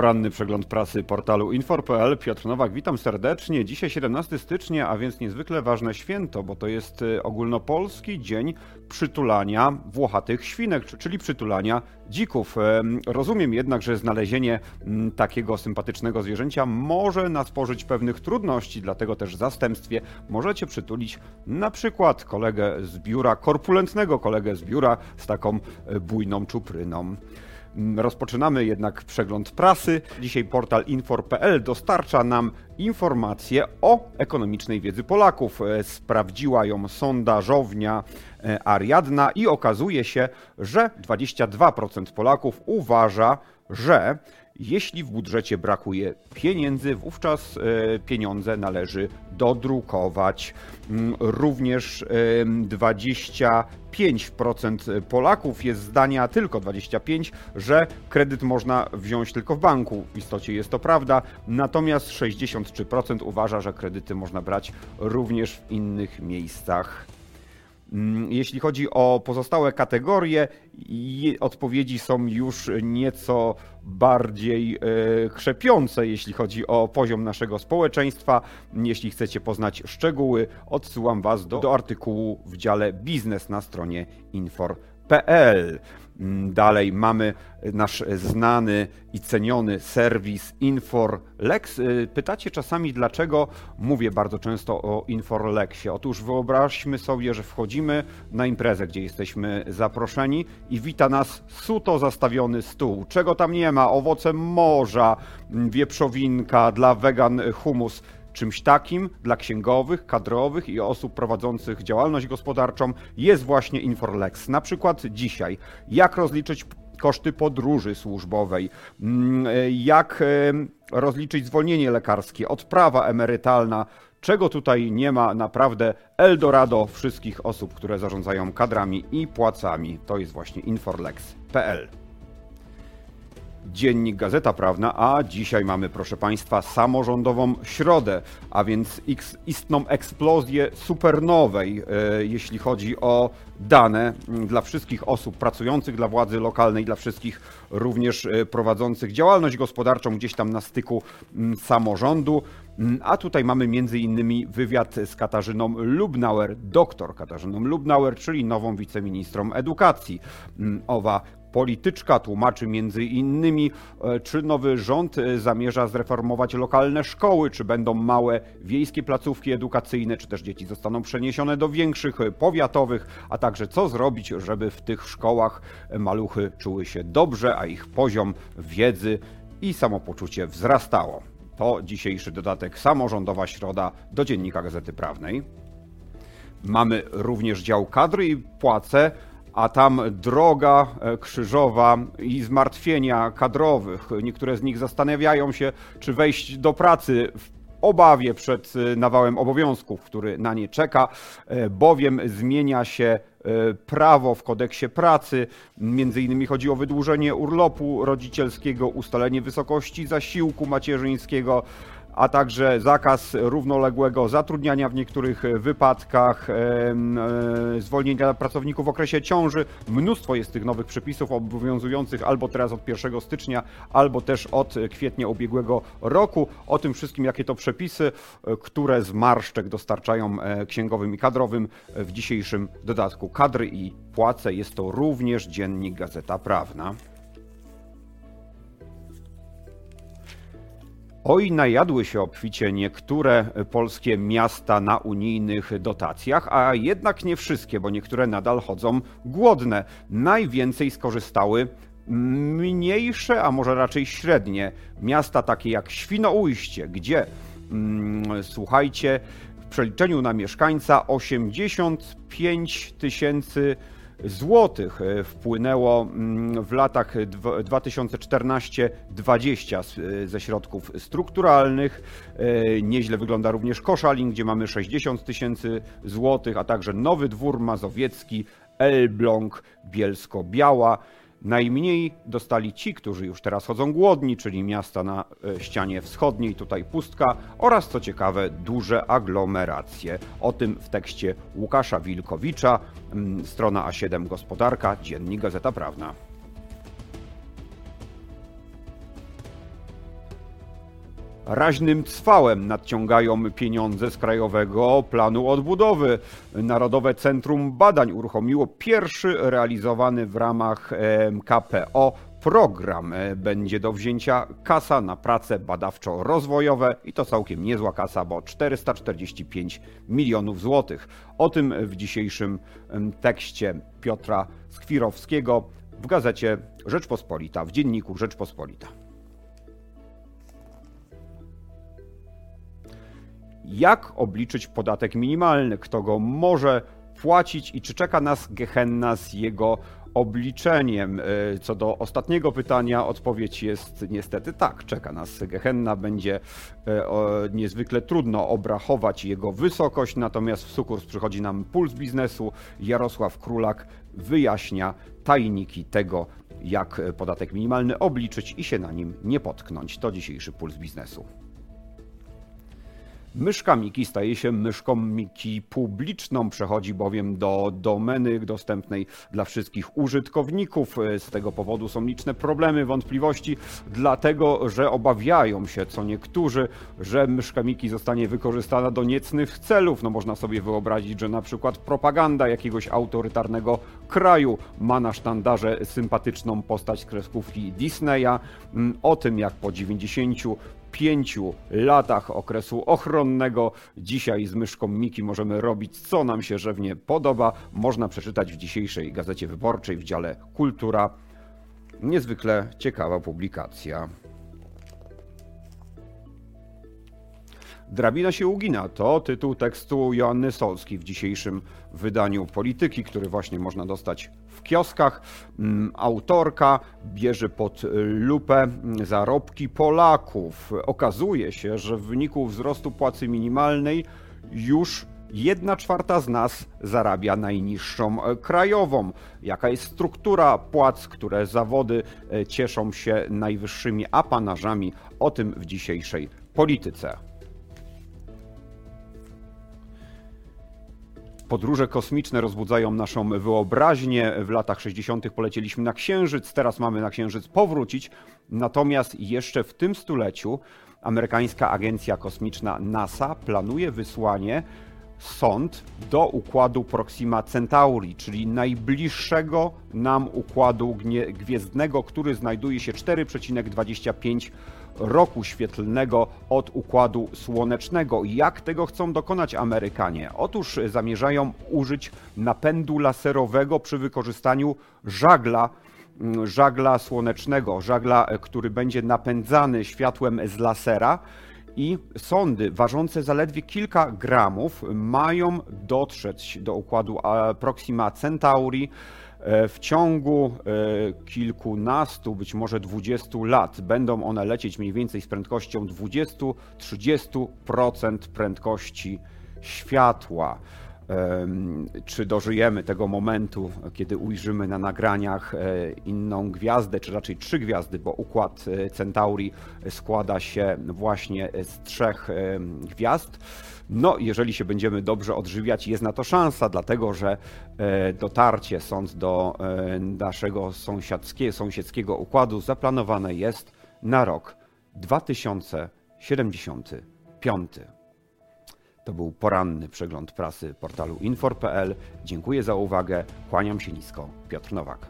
Poranny przegląd prasy portalu infor.pl. Piotr Nowak, witam serdecznie. Dzisiaj 17 stycznia, a więc niezwykle ważne święto, bo to jest y, ogólnopolski dzień przytulania włochatych świnek, czyli przytulania dzików. Rozumiem jednak, że znalezienie mm, takiego sympatycznego zwierzęcia może nasporzyć pewnych trudności, dlatego też w zastępstwie możecie przytulić na przykład kolegę z biura, korpulentnego kolegę z biura z taką y, bujną czupryną. Mm, rozpoczynamy jednak przegląd prasy. Dzisiaj portal infor.pl dostarcza nam informacje o ekonomicznej wiedzy Polaków. E, sprawdziła ją sondażownia e, Ariadna i okazuje się, że 22% Polaków uważa, że jeśli w budżecie brakuje pieniędzy, wówczas e, pieniądze należy dodrukować. Mm, również 25% Polaków jest zdania, tylko 25%, że kredyt można wziąć tylko w banku. W istocie jest to prawda, natomiast 63% uważa, że kredyty można brać również w innych miejscach. Mm, jeśli chodzi o pozostałe kategorie, odpowiedzi są już nieco bardziej e, krzepiące, jeśli chodzi o poziom naszego społeczeństwa. Jeśli chcecie poznać szczegóły, odsyłam Was do, do artykułu w dziale biznes na stronie infor.pl. Mm, dalej mamy nasz znany i ceniony serwis InforLex. Y, pytacie czasami, dlaczego mówię bardzo często o InforLexie. Otóż wyobraźmy sobie, że wchodzimy na imprezę, gdzie jesteśmy zaproszeni i wita nas suto zastawiony stół. Czego tam nie ma? Owoce morza, wieprzowinka, dla wegan humus Czymś takim dla księgowych, kadrowych i osób prowadzących działalność gospodarczą jest właśnie Inforlex. Na przykład dzisiaj, jak rozliczyć koszty podróży służbowej, mm, jak e, rozliczyć zwolnienie lekarskie, odprawa emerytalna, czego tutaj nie ma naprawdę Eldorado wszystkich osób, które zarządzają kadrami i płacami. To jest właśnie inforlex.pl. Dziennik Gazeta Prawna, a dzisiaj mamy, proszę Państwa, samorządową środę, a więc istną eksplozję supernowej, e, jeśli chodzi o dane dla wszystkich osób pracujących dla władzy lokalnej, dla wszystkich również e, prowadzących działalność gospodarczą gdzieś tam na styku samorządu. A tutaj mamy między innymi wywiad z Katarzyną Lubnauer, doktor Katarzyną Lubnauer, czyli nową wiceministrą edukacji. Owa Polityczka tłumaczy między innymi, e, czy nowy rząd e, zamierza zreformować lokalne szkoły, czy będą małe wiejskie placówki edukacyjne, czy też dzieci zostaną przeniesione do większych, e, powiatowych, a także co zrobić, żeby w tych szkołach maluchy czuły się dobrze, a ich poziom wiedzy i samopoczucie wzrastało. To dzisiejszy dodatek Samorządowa Środa do Dziennika Gazety Prawnej. Mamy również dział kadry i płace a tam droga e, krzyżowa i zmartwienia kadrowych. Niektóre z nich zastanawiają się, czy wejść do pracy w obawie przed e, nawałem obowiązków, który na nie czeka, e, bowiem zmienia się prawo w kodeksie pracy. Między innymi chodzi o wydłużenie urlopu rodzicielskiego, ustalenie wysokości zasiłku macierzyńskiego, a także zakaz równoległego zatrudniania w niektórych wypadkach, e, zwolnienia pracowników w okresie ciąży. Mnóstwo jest tych nowych przepisów obowiązujących albo teraz od 1 stycznia, albo też od kwietnia ubiegłego roku. O tym wszystkim, jakie to przepisy, e, które z marszczek dostarczają e, księgowym i kadrowym w dzisiejszym dodatku kadry i płace. Jest to również dziennik Gazeta Prawna. Oj, najadły się obficie niektóre polskie miasta na unijnych dotacjach, a jednak nie wszystkie, bo niektóre nadal chodzą głodne. Najwięcej skorzystały mniejsze, a może raczej średnie miasta takie jak Świnoujście, gdzie mm, słuchajcie, w przeliczeniu na mieszkańca 85 tysięcy złotych e, wpłynęło mm, w latach 2014-2020 e, ze środków strukturalnych. E, nieźle wygląda również Koszalin, gdzie mamy 60 tysięcy złotych, a także Nowy Dwór Mazowiecki, Elbląg, Bielsko-Biała. Najmniej dostali ci, którzy już teraz chodzą głodni, czyli miasta na e, ścianie wschodniej, tutaj pustka, oraz co ciekawe, duże aglomeracje. O tym w tekście Łukasza Wilkowicza, mm, strona A7 Gospodarka, Dziennik Gazeta Prawna. Raźnym cwałem nadciągają pieniądze z Krajowego Planu Odbudowy. Narodowe Centrum Badań uruchomiło pierwszy realizowany w ramach KPO program. E, będzie do wzięcia kasa na prace badawczo-rozwojowe i to całkiem niezła kasa, bo 445 milionów złotych. O tym w dzisiejszym tekście Piotra Skwirowskiego w gazecie Rzeczpospolita, w dzienniku Rzeczpospolita. Jak obliczyć podatek minimalny? Kto go może płacić i czy czeka nas gehenna z jego obliczeniem. E, co do ostatniego pytania, odpowiedź jest niestety tak. Czeka nas Gehenna, będzie e, niezwykle trudno obrachować jego wysokość, natomiast w sukurs przychodzi nam puls biznesu. Jarosław Królak wyjaśnia tajniki tego, jak podatek minimalny obliczyć i się na nim nie potknąć. To dzisiejszy puls biznesu. Myszka Miki staje się myszką Miki publiczną, przechodzi bowiem do domeny dostępnej dla wszystkich użytkowników. Z tego powodu są liczne problemy, wątpliwości, dlatego że obawiają się co niektórzy, że myszka Miki zostanie wykorzystana do niecnych celów. No można sobie wyobrazić, że na przykład propaganda jakiegoś autorytarnego kraju ma na sztandarze sympatyczną postać kreskówki Disneya. Mm, o tym, jak po 90 pięciu latach okresu ochronnego. Dzisiaj z myszką Miki możemy robić, co nam się żewnie podoba. Można przeczytać w dzisiejszej Gazecie Wyborczej w dziale Kultura. Niezwykle ciekawa publikacja. Drabina się ugina to tytuł tekstu Joanny Solski w dzisiejszym wydaniu Polityki, który właśnie można dostać w kioskach. Mm, autorka bierze pod lupę zarobki Polaków. Okazuje się, że w wyniku wzrostu płacy minimalnej już jedna czwarta z nas zarabia najniższą krajową. Jaka jest struktura płac, które zawody e, cieszą się najwyższymi apanażami? O tym w dzisiejszej polityce. Podróże kosmiczne rozbudzają naszą wyobraźnię. W latach 60. polecieliśmy na Księżyc, teraz mamy na Księżyc powrócić. Natomiast jeszcze w tym stuleciu amerykańska agencja kosmiczna NASA planuje wysłanie sond do układu Proxima Centauri, czyli najbliższego nam układu gwiezdnego, który znajduje się 4,25 roku świetlnego od układu słonecznego. Jak tego chcą dokonać Amerykanie? Otóż zamierzają użyć napędu laserowego przy wykorzystaniu żagla mm, żagla słonecznego, żagla, który będzie napędzany światłem z lasera i sondy ważące zaledwie kilka gramów mają dotrzeć do układu Proxima Centauri E, w ciągu e, kilkunastu, być może 20 lat będą one lecieć mniej więcej z prędkością 20-30% prędkości światła. Czy dożyjemy tego momentu, kiedy ujrzymy na nagraniach e, inną gwiazdę, czy raczej trzy gwiazdy, bo układ Centauri składa się właśnie z trzech gwiazd? No, jeżeli się będziemy dobrze odżywiać, jest na to szansa, dlatego że e, dotarcie sąd do e, naszego sąsiedzkiego układu zaplanowane jest na rok 2075. To był poranny przegląd prasy portalu infor.pl. Dziękuję za uwagę. Kłaniam się nisko. Piotr Nowak.